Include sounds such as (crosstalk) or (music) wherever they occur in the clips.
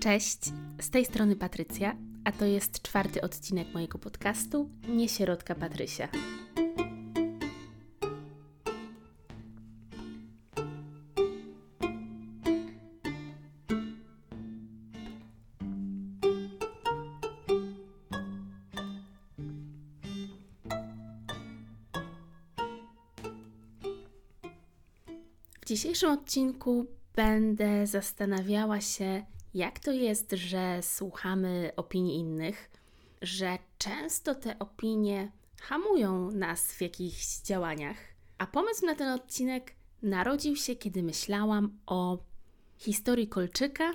Cześć, z tej strony Patrycja, a to jest czwarty odcinek mojego podcastu Niesierotka Patrysia. W dzisiejszym odcinku będę zastanawiała się, jak to jest, że słuchamy opinii innych, że często te opinie hamują nas w jakichś działaniach. A pomysł na ten odcinek narodził się, kiedy myślałam o historii kolczyka,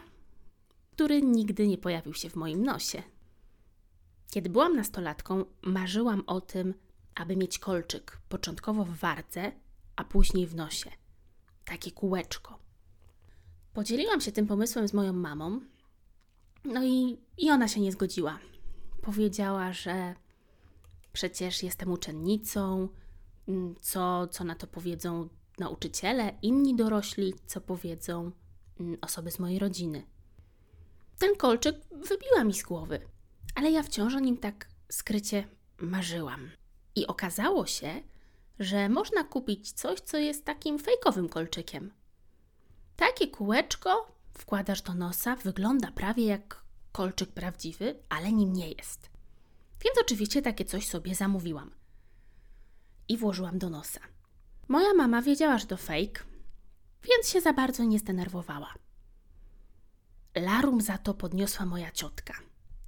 który nigdy nie pojawił się w moim nosie. Kiedy byłam nastolatką, marzyłam o tym, aby mieć kolczyk, początkowo w wardze, a później w nosie. Takie kółeczko. Podzieliłam się tym pomysłem z moją mamą, no i, i ona się nie zgodziła. Powiedziała, że przecież jestem uczennicą, mm, co, co na to powiedzą nauczyciele, inni dorośli, co powiedzą mm, osoby z mojej rodziny. Ten kolczyk wybiła mi z głowy, ale ja wciąż o nim tak skrycie marzyłam. I okazało się, że można kupić coś, co jest takim fejkowym kolczykiem. Takie kółeczko wkładasz do nosa, wygląda prawie jak kolczyk prawdziwy, ale nim nie jest. Więc oczywiście takie coś sobie zamówiłam. I włożyłam do nosa. Moja mama wiedziała, że to fake, więc się za bardzo nie zdenerwowała. Larum za to podniosła moja ciotka.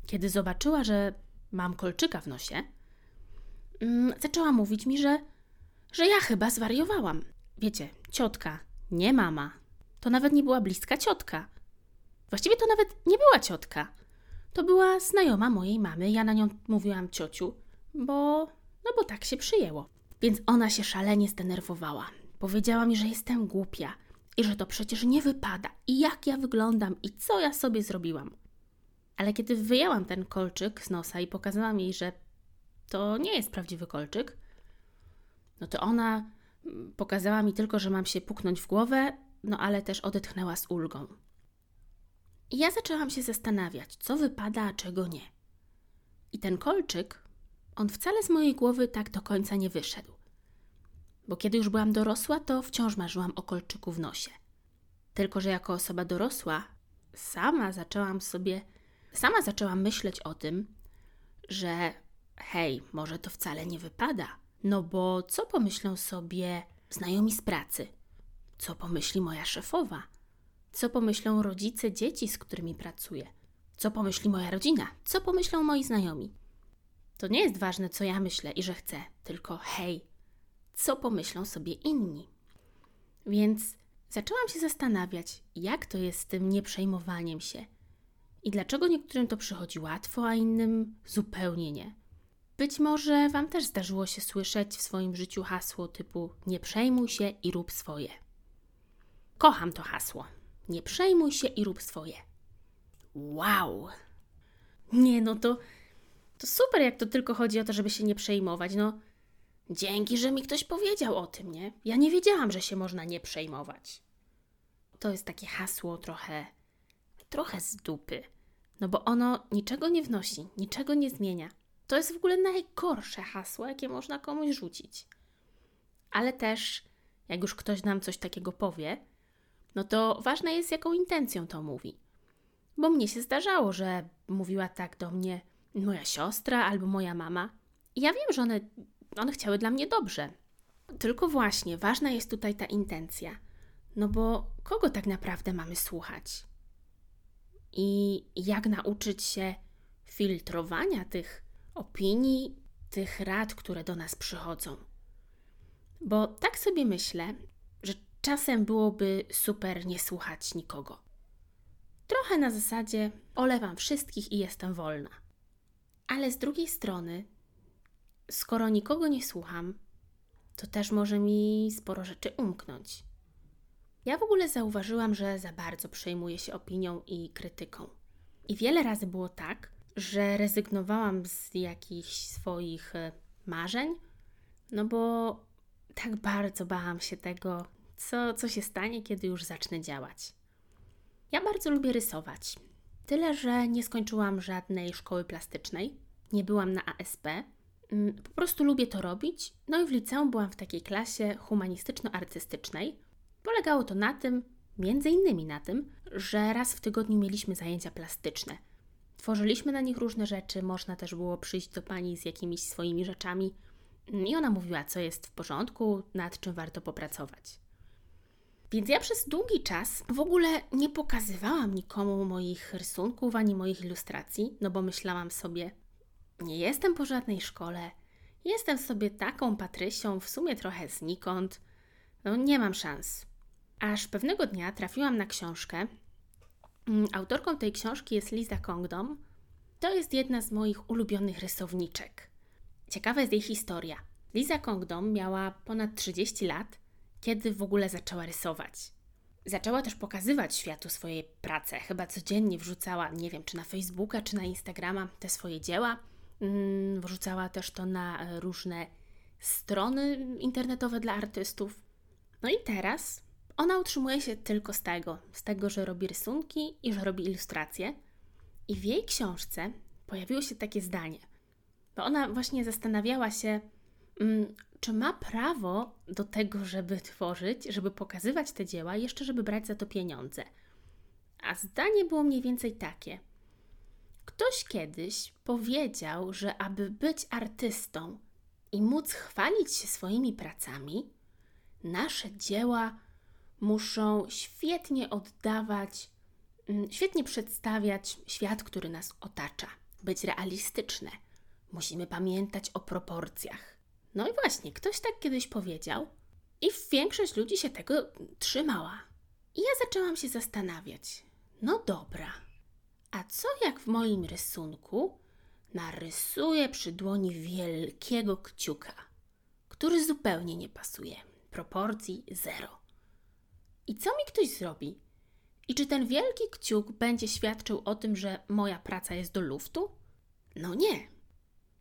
Kiedy zobaczyła, że mam kolczyka w nosie, mm, zaczęła mówić mi, że, że ja chyba zwariowałam. Wiecie, ciotka, nie mama, to nawet nie była bliska ciotka. Właściwie to nawet nie była ciotka. To była znajoma mojej mamy. Ja na nią mówiłam ciociu, bo no bo tak się przyjęło. Więc ona się szalenie zdenerwowała. Powiedziała mi, że jestem głupia i że to przecież nie wypada i jak ja wyglądam i co ja sobie zrobiłam. Ale kiedy wyjęłam ten kolczyk z nosa i pokazałam jej, że to nie jest prawdziwy kolczyk, no to ona mm, pokazała mi tylko, że mam się puknąć w głowę no ale też odetchnęła z ulgą. I ja zaczęłam się zastanawiać, co wypada, a czego nie. I ten kolczyk, on wcale z mojej głowy tak do końca nie wyszedł. Bo kiedy już byłam dorosła, to wciąż marzyłam o kolczyku w nosie. Tylko, że jako osoba dorosła, sama zaczęłam sobie, sama zaczęłam myśleć o tym, że hej, może to wcale nie wypada. No bo co pomyślą sobie znajomi z pracy, co pomyśli moja szefowa? Co pomyślą rodzice dzieci, z którymi pracuję? Co pomyśli moja rodzina? Co pomyślą moi znajomi? To nie jest ważne, co ja myślę i że chcę, tylko hej, co pomyślą sobie inni? Więc zaczęłam się zastanawiać, jak to jest z tym nieprzejmowaniem się i dlaczego niektórym to przychodzi łatwo, a innym zupełnie nie. Być może Wam też zdarzyło się słyszeć w swoim życiu hasło typu nie przejmuj się i rób swoje. Kocham to hasło. Nie przejmuj się i rób swoje. Wow! Nie, no to, to super, jak to tylko chodzi o to, żeby się nie przejmować. No, dzięki, że mi ktoś powiedział o tym, nie? Ja nie wiedziałam, że się można nie przejmować. To jest takie hasło trochę, trochę z dupy. No bo ono niczego nie wnosi, niczego nie zmienia. To jest w ogóle najgorsze hasło, jakie można komuś rzucić. Ale też, jak już ktoś nam coś takiego powie, no to ważne jest, jaką intencją to mówi. Bo mnie się zdarzało, że mówiła tak do mnie moja siostra albo moja mama. I ja wiem, że one, one chciały dla mnie dobrze. Tylko właśnie ważna jest tutaj ta intencja. No bo kogo tak naprawdę mamy słuchać? I jak nauczyć się filtrowania tych opinii, tych rad, które do nas przychodzą? Bo tak sobie myślę, Czasem byłoby super nie słuchać nikogo. Trochę na zasadzie olewam wszystkich i jestem wolna. Ale z drugiej strony, skoro nikogo nie słucham, to też może mi sporo rzeczy umknąć. Ja w ogóle zauważyłam, że za bardzo przejmuję się opinią i krytyką. I wiele razy było tak, że rezygnowałam z jakichś swoich e, marzeń, no bo tak bardzo bałam się tego, co, co się stanie, kiedy już zacznę działać. Ja bardzo lubię rysować. Tyle, że nie skończyłam żadnej szkoły plastycznej, nie byłam na ASP. Mm, po prostu lubię to robić. No i w liceum byłam w takiej klasie humanistyczno-artystycznej. Polegało to na tym, między innymi na tym, że raz w tygodniu mieliśmy zajęcia plastyczne. Tworzyliśmy na nich różne rzeczy, można też było przyjść do pani z jakimiś swoimi rzeczami i ona mówiła, co jest w porządku, nad czym warto popracować. Więc ja przez długi czas w ogóle nie pokazywałam nikomu moich rysunków ani moich ilustracji, no bo myślałam sobie, nie jestem po żadnej szkole, jestem sobie taką Patrysią, w sumie trochę znikąd, no nie mam szans. Aż pewnego dnia trafiłam na książkę. Mm, autorką tej książki jest Lisa Kongdom. To jest jedna z moich ulubionych rysowniczek. Ciekawa jest jej historia. Lisa Kongdom miała ponad 30 lat kiedy w ogóle zaczęła rysować. Zaczęła też pokazywać światu swoje prace. Chyba codziennie wrzucała, nie wiem, czy na Facebooka, czy na Instagrama te swoje dzieła. Mm, wrzucała też to na e, różne strony internetowe dla artystów. No i teraz ona utrzymuje się tylko z tego, z tego, że robi rysunki i że robi ilustracje. I w jej książce pojawiło się takie zdanie, bo ona właśnie zastanawiała się, mm, czy ma prawo do tego, żeby tworzyć, żeby pokazywać te dzieła, jeszcze żeby brać za to pieniądze. A zdanie było mniej więcej takie. Ktoś kiedyś powiedział, że aby być artystą i móc chwalić się swoimi pracami, nasze dzieła muszą świetnie oddawać, mm, świetnie przedstawiać świat, który nas otacza, być realistyczne. Musimy pamiętać o proporcjach. No i właśnie, ktoś tak kiedyś powiedział, i większość ludzi się tego trzymała. I ja zaczęłam się zastanawiać. No dobra, a co jak w moim rysunku narysuję przy dłoni wielkiego kciuka, który zupełnie nie pasuje, proporcji zero. I co mi ktoś zrobi? I czy ten wielki kciuk będzie świadczył o tym, że moja praca jest do luftu? No nie.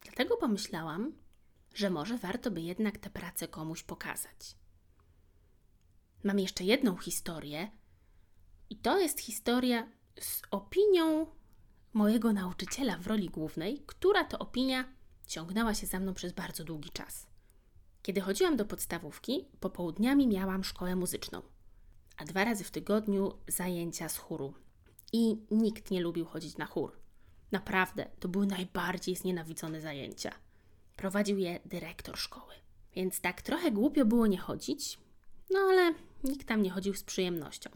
Dlatego pomyślałam, że może warto by jednak tę pracę komuś pokazać. Mam jeszcze jedną historię, i to jest historia z opinią mojego nauczyciela w roli głównej, która to opinia ciągnęła się za mną przez bardzo długi czas. Kiedy chodziłam do podstawówki, popołudniami miałam szkołę muzyczną, a dwa razy w tygodniu zajęcia z chóru. I nikt nie lubił chodzić na chór. Naprawdę, to były najbardziej znienawidzone zajęcia. Prowadził je dyrektor szkoły. Więc tak trochę głupio było nie chodzić, no ale nikt tam nie chodził z przyjemnością.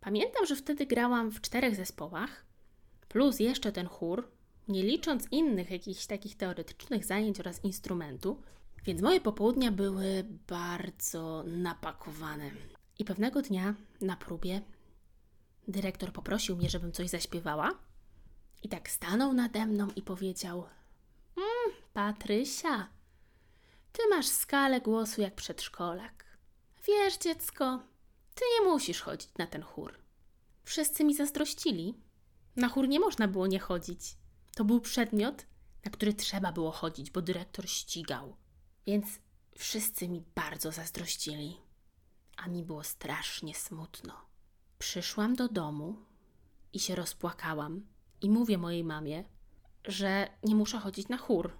Pamiętam, że wtedy grałam w czterech zespołach, plus jeszcze ten chór, nie licząc innych jakichś takich teoretycznych zajęć oraz instrumentu, więc moje popołudnia były bardzo napakowane. I pewnego dnia na próbie dyrektor poprosił mnie, żebym coś zaśpiewała. I tak stanął nade mną i powiedział: Mm, Patrysia, ty masz skalę głosu jak przedszkolak. Wiesz, dziecko, ty nie musisz chodzić na ten chór. Wszyscy mi zazdrościli. Na chór nie można było nie chodzić. To był przedmiot, na który trzeba było chodzić, bo dyrektor ścigał. Więc wszyscy mi bardzo zazdrościli. A mi było strasznie smutno. Przyszłam do domu i się rozpłakałam. I mówię mojej mamie, że nie muszę chodzić na chór.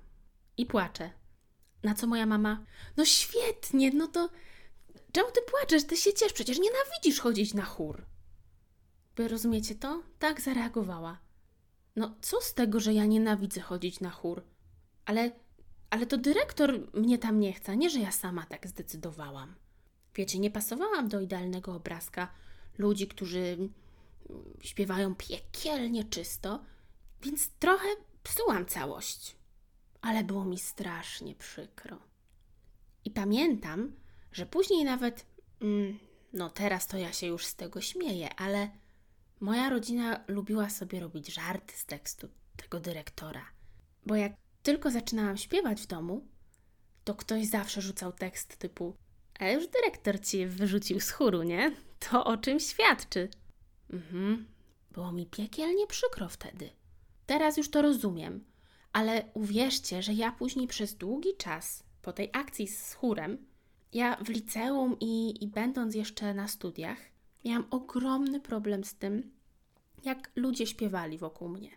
I płaczę. Na co moja mama? No świetnie, no to czemu ty płaczesz? Ty się ciesz, przecież nienawidzisz chodzić na chór. Wy rozumiecie to? Tak zareagowała. No co z tego, że ja nienawidzę chodzić na chór? Ale, ale to dyrektor mnie tam nie chce, nie że ja sama tak zdecydowałam. Wiecie, nie pasowałam do idealnego obrazka ludzi, którzy śpiewają piekielnie czysto, więc trochę psułam całość, ale było mi strasznie przykro. I pamiętam, że później nawet, mm, no teraz to ja się już z tego śmieję, ale moja rodzina lubiła sobie robić żarty z tekstu tego dyrektora. Bo jak tylko zaczynałam śpiewać w domu, to ktoś zawsze rzucał tekst typu a już dyrektor ci wyrzucił z chóru, nie? To o czym świadczy? Mhm. Było mi piekielnie przykro wtedy. Teraz już to rozumiem, ale uwierzcie, że ja później przez długi czas, po tej akcji z chórem, ja w liceum i, i będąc jeszcze na studiach, miałam ogromny problem z tym, jak ludzie śpiewali wokół mnie.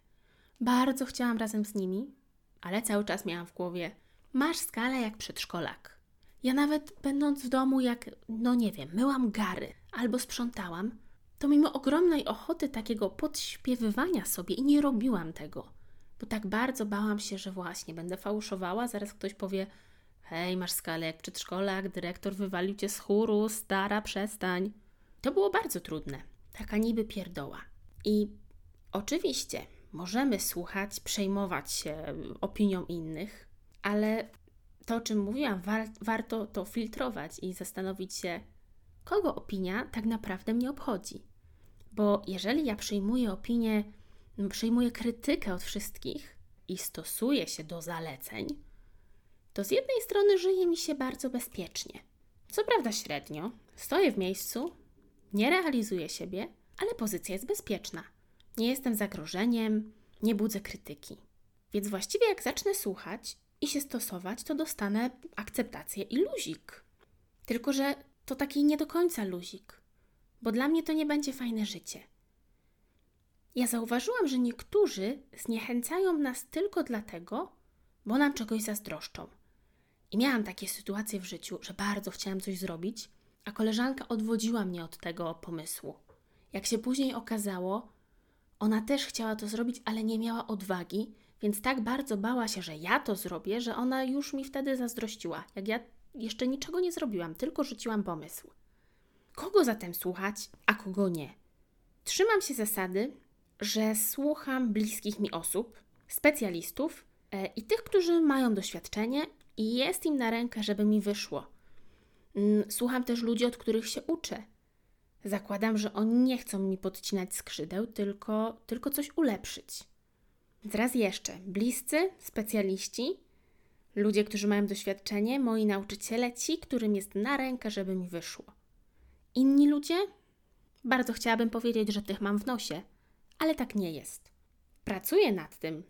Bardzo chciałam razem z nimi, ale cały czas miałam w głowie: masz skalę jak przedszkolak. Ja nawet będąc w domu, jak, no nie wiem, myłam gary albo sprzątałam, to mimo ogromnej ochoty takiego podśpiewywania sobie i nie robiłam tego, bo tak bardzo bałam się, że właśnie będę fałszowała, zaraz ktoś powie: Hej, masz skalę jak przedszkolak, dyrektor wywalił cię z chóru, stara, przestań. To było bardzo trudne, taka niby pierdoła. I oczywiście możemy słuchać, przejmować się opinią innych, ale to, o czym mówiłam, war warto to filtrować i zastanowić się, kogo opinia tak naprawdę mnie obchodzi. Bo jeżeli ja przyjmuję opinię, przyjmuję krytykę od wszystkich i stosuję się do zaleceń, to z jednej strony żyje mi się bardzo bezpiecznie. Co prawda średnio, stoję w miejscu, nie realizuję siebie, ale pozycja jest bezpieczna. Nie jestem zagrożeniem, nie budzę krytyki. Więc właściwie jak zacznę słuchać i się stosować, to dostanę akceptację i luzik. Tylko, że to taki nie do końca luzik, bo dla mnie to nie będzie fajne życie. Ja zauważyłam, że niektórzy zniechęcają nas tylko dlatego, bo nam czegoś zazdroszczą. I miałam takie sytuacje w życiu, że bardzo chciałam coś zrobić, a koleżanka odwodziła mnie od tego pomysłu. Jak się później okazało, ona też chciała to zrobić, ale nie miała odwagi, więc tak bardzo bała się, że ja to zrobię, że ona już mi wtedy zazdrościła, jak ja jeszcze niczego nie zrobiłam, tylko rzuciłam pomysł. Kogo zatem słuchać, a kogo nie? Trzymam się zasady, że słucham bliskich mi osób, specjalistów e, i tych, którzy mają doświadczenie i jest im na rękę, żeby mi wyszło. Mm, słucham też ludzi, od których się uczę. Zakładam, że oni nie chcą mi podcinać skrzydeł, tylko, tylko coś ulepszyć. Więc raz jeszcze, bliscy, specjaliści, ludzie, którzy mają doświadczenie, moi nauczyciele, ci, którym jest na rękę, żeby mi wyszło. Inni ludzie? Bardzo chciałabym powiedzieć, że tych mam w nosie, ale tak nie jest. Pracuję nad tym,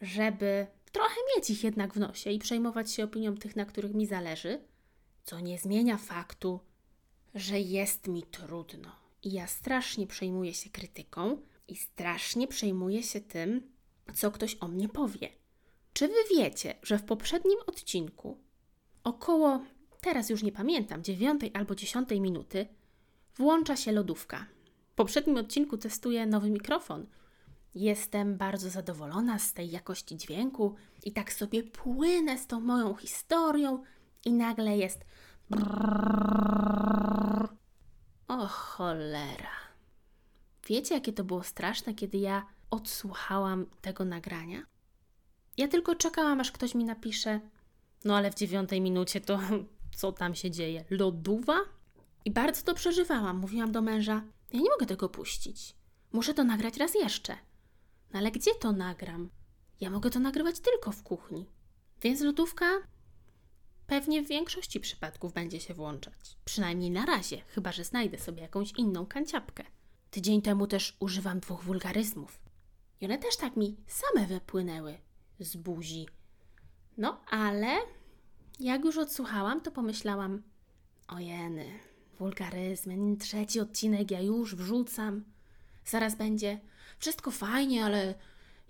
żeby trochę mieć ich jednak w nosie i przejmować się opinią tych, na których mi zależy, co nie zmienia faktu, że jest mi trudno. I ja strasznie przejmuję się krytyką i strasznie przejmuję się tym, co ktoś o mnie powie. Czy wy wiecie, że w poprzednim odcinku, około, teraz już nie pamiętam, dziewiątej albo dziesiątej minuty, włącza się lodówka. W poprzednim odcinku testuję nowy mikrofon. Jestem bardzo zadowolona z tej jakości dźwięku i tak sobie płynę z tą moją historią i nagle jest o cholera. Wiecie, jakie to było straszne, kiedy ja odsłuchałam tego nagrania? Ja tylko czekałam, aż ktoś mi napisze, no ale w dziewiątej minucie to (laughs) co tam się dzieje? Loduwa? I bardzo to przeżywałam. Mówiłam do męża, ja nie mogę tego puścić. Muszę to nagrać raz jeszcze. No ale gdzie to nagram? Ja mogę to nagrywać tylko w kuchni. Więc lodówka pewnie w większości przypadków będzie się włączać. Przynajmniej na razie, chyba że znajdę sobie jakąś inną kanciapkę. Tydzień temu też używam dwóch wulgaryzmów. I one też tak mi same wypłynęły z buzi. No ale jak już odsłuchałam, to pomyślałam: ojeny, wulgaryzmy, trzeci odcinek ja już wrzucam. Zaraz będzie wszystko fajnie, ale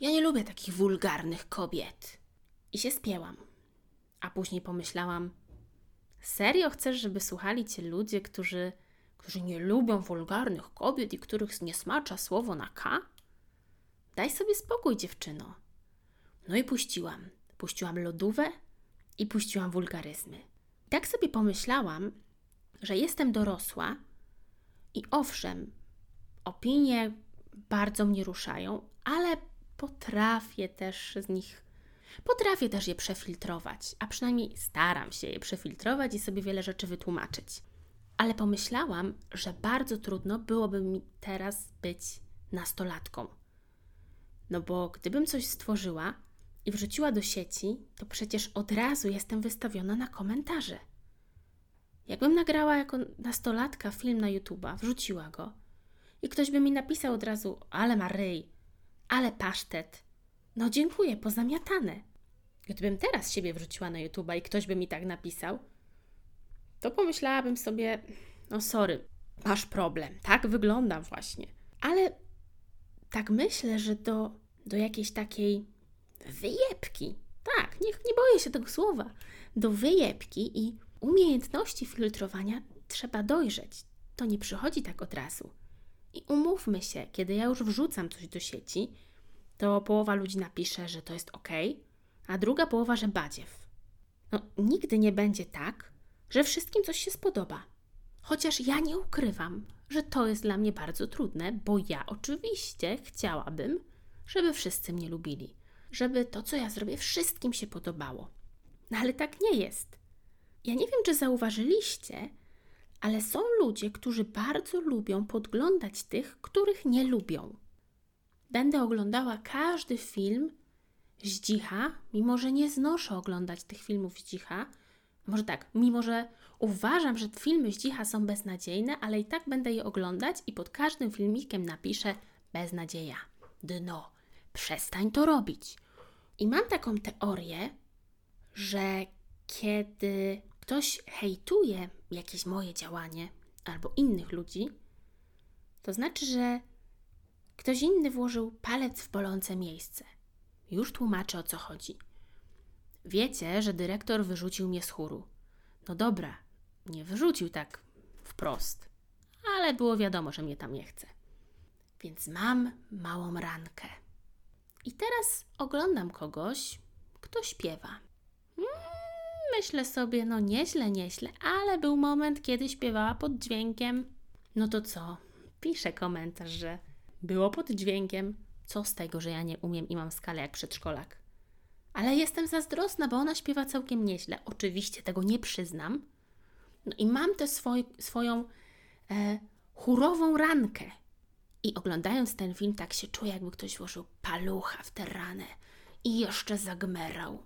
ja nie lubię takich wulgarnych kobiet. I się spięłam. A później pomyślałam: Serio chcesz, żeby słuchali cię ludzie, którzy, którzy nie lubią wulgarnych kobiet i których zniesmacza słowo na K? Daj sobie spokój, dziewczyno. No i puściłam. Puściłam lodówę i puściłam wulgaryzmy. Tak sobie pomyślałam, że jestem dorosła i owszem, opinie bardzo mnie ruszają, ale potrafię też z nich Potrafię też je przefiltrować, a przynajmniej staram się je przefiltrować i sobie wiele rzeczy wytłumaczyć. Ale pomyślałam, że bardzo trudno byłoby mi teraz być nastolatką. No bo gdybym coś stworzyła i wrzuciła do sieci, to przecież od razu jestem wystawiona na komentarze. Jakbym nagrała jako nastolatka film na YouTube'a, wrzuciła go i ktoś by mi napisał od razu, ale ma ryj, ale pasztet, no dziękuję, pozamiatane. Gdybym teraz siebie wrzuciła na YouTube'a i ktoś by mi tak napisał, to pomyślałabym sobie, no sorry, masz problem, tak wyglądam właśnie. Ale tak myślę, że do, do jakiejś takiej wyjebki, tak, nie, nie boję się tego słowa, do wyjebki i umiejętności filtrowania trzeba dojrzeć. To nie przychodzi tak od razu. I umówmy się, kiedy ja już wrzucam coś do sieci, to połowa ludzi napisze, że to jest ok, a druga połowa, że badziew. No, nigdy nie będzie tak, że wszystkim coś się spodoba. Chociaż ja nie ukrywam, że to jest dla mnie bardzo trudne, bo ja oczywiście chciałabym, żeby wszyscy mnie lubili, żeby to, co ja zrobię, wszystkim się podobało. No ale tak nie jest. Ja nie wiem, czy zauważyliście, ale są ludzie, którzy bardzo lubią podglądać tych, których nie lubią. Będę oglądała każdy film z dzicha, mimo że nie znoszę oglądać tych filmów z dzicha. Może tak, mimo że uważam, że filmy z dzicha są beznadziejne, ale i tak będę je oglądać i pod każdym filmikiem napiszę beznadzieja, dno, przestań to robić. I mam taką teorię, że kiedy ktoś hejtuje jakieś moje działanie albo innych ludzi, to znaczy, że ktoś inny włożył palec w bolące miejsce. Już tłumaczę o co chodzi. Wiecie, że dyrektor wyrzucił mnie z chóru. No dobra, nie wyrzucił tak wprost, ale było wiadomo, że mnie tam nie chce. Więc mam małą rankę. I teraz oglądam kogoś, kto śpiewa. Mm, myślę sobie, no nieźle, nieźle, ale był moment, kiedy śpiewała pod dźwiękiem. No to co? Piszę komentarz, że było pod dźwiękiem. Co z tego, że ja nie umiem i mam skalę jak przedszkolak? Ale jestem zazdrosna, bo ona śpiewa całkiem nieźle. Oczywiście tego nie przyznam. No i mam tę swoj, swoją e, chórową rankę. I oglądając ten film, tak się czuję, jakby ktoś włożył palucha w tę ranę i jeszcze zagmerał.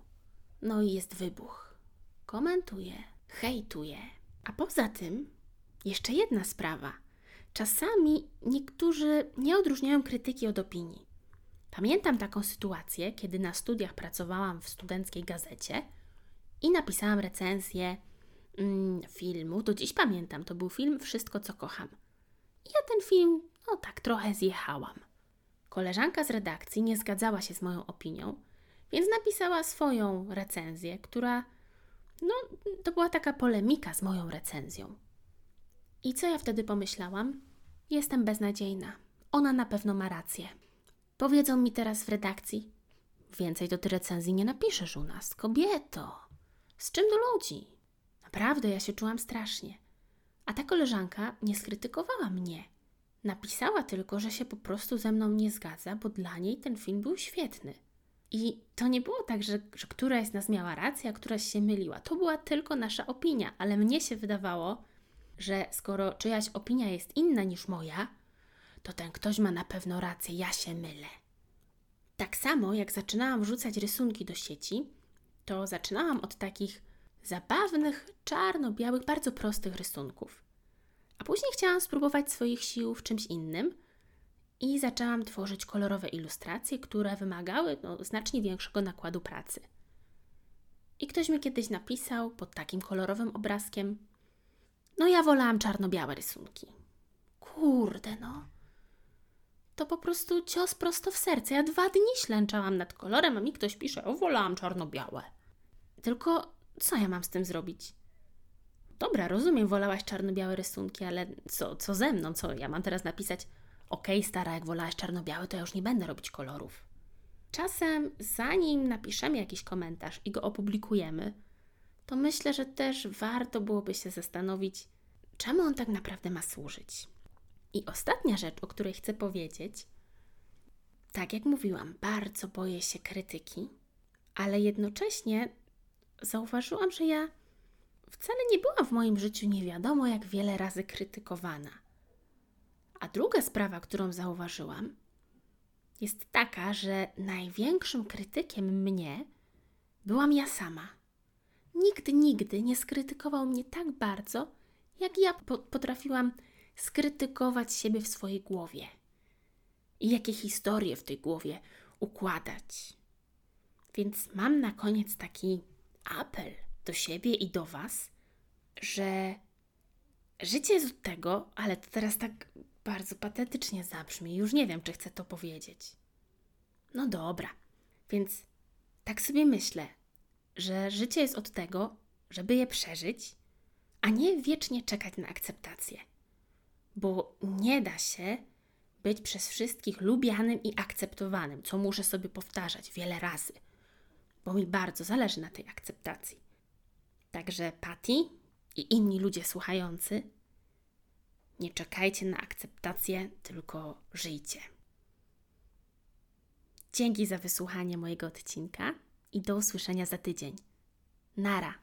No i jest wybuch. Komentuje, hejtuje. A poza tym, jeszcze jedna sprawa. Czasami niektórzy nie odróżniają krytyki od opinii. Pamiętam taką sytuację, kiedy na studiach pracowałam w studenckiej gazecie i napisałam recenzję mm, filmu. Do dziś pamiętam, to był film Wszystko, co kocham. I ja ten film, no tak, trochę zjechałam. Koleżanka z redakcji nie zgadzała się z moją opinią, więc napisała swoją recenzję, która, no, to była taka polemika z moją recenzją. I co ja wtedy pomyślałam? Jestem beznadziejna. Ona na pewno ma rację. Powiedzą mi teraz w redakcji: Więcej do tej recenzji nie napiszesz u nas, kobieto. Z czym do ludzi? Naprawdę, ja się czułam strasznie. A ta koleżanka nie skrytykowała mnie. Napisała tylko, że się po prostu ze mną nie zgadza, bo dla niej ten film był świetny. I to nie było tak, że, że któraś z nas miała rację, a któraś się myliła. To była tylko nasza opinia, ale mnie się wydawało, że skoro czyjaś opinia jest inna niż moja, to ten ktoś ma na pewno rację, ja się mylę. Tak samo jak zaczynałam wrzucać rysunki do sieci, to zaczynałam od takich zabawnych, czarno-białych, bardzo prostych rysunków. A później chciałam spróbować swoich sił w czymś innym i zaczęłam tworzyć kolorowe ilustracje, które wymagały no, znacznie większego nakładu pracy. I ktoś mi kiedyś napisał pod takim kolorowym obrazkiem: No, ja wolałam czarno-białe rysunki. Kurde, no to po prostu cios prosto w serce. Ja dwa dni ślęczałam nad kolorem, a mi ktoś pisze, o wolałam czarno-białe. Tylko co ja mam z tym zrobić? Dobra, rozumiem, wolałaś czarno-białe rysunki, ale co, co ze mną? Co ja mam teraz napisać? Okej, okay, stara, jak wolałaś czarno-białe, to ja już nie będę robić kolorów. Czasem, zanim napiszemy jakiś komentarz i go opublikujemy, to myślę, że też warto byłoby się zastanowić, czemu on tak naprawdę ma służyć. I ostatnia rzecz, o której chcę powiedzieć, tak jak mówiłam, bardzo boję się krytyki, ale jednocześnie zauważyłam, że ja wcale nie byłam w moim życiu nie wiadomo jak wiele razy krytykowana. A druga sprawa, którą zauważyłam, jest taka, że największym krytykiem mnie byłam ja sama. Nikt nigdy nie skrytykował mnie tak bardzo, jak ja potrafiłam skrytykować siebie w swojej głowie i jakie historie w tej głowie układać. Więc mam na koniec taki apel do siebie i do Was, że życie jest od tego, ale to teraz tak bardzo patetycznie zabrzmi. Już nie wiem, czy chcę to powiedzieć. No dobra, więc tak sobie myślę, że życie jest od tego, żeby je przeżyć, a nie wiecznie czekać na akceptację. Bo nie da się być przez wszystkich lubianym i akceptowanym, co muszę sobie powtarzać wiele razy, bo mi bardzo zależy na tej akceptacji. Także Patty i inni ludzie słuchający, nie czekajcie na akceptację, tylko żyjcie. Dzięki za wysłuchanie mojego odcinka i do usłyszenia za tydzień. Nara!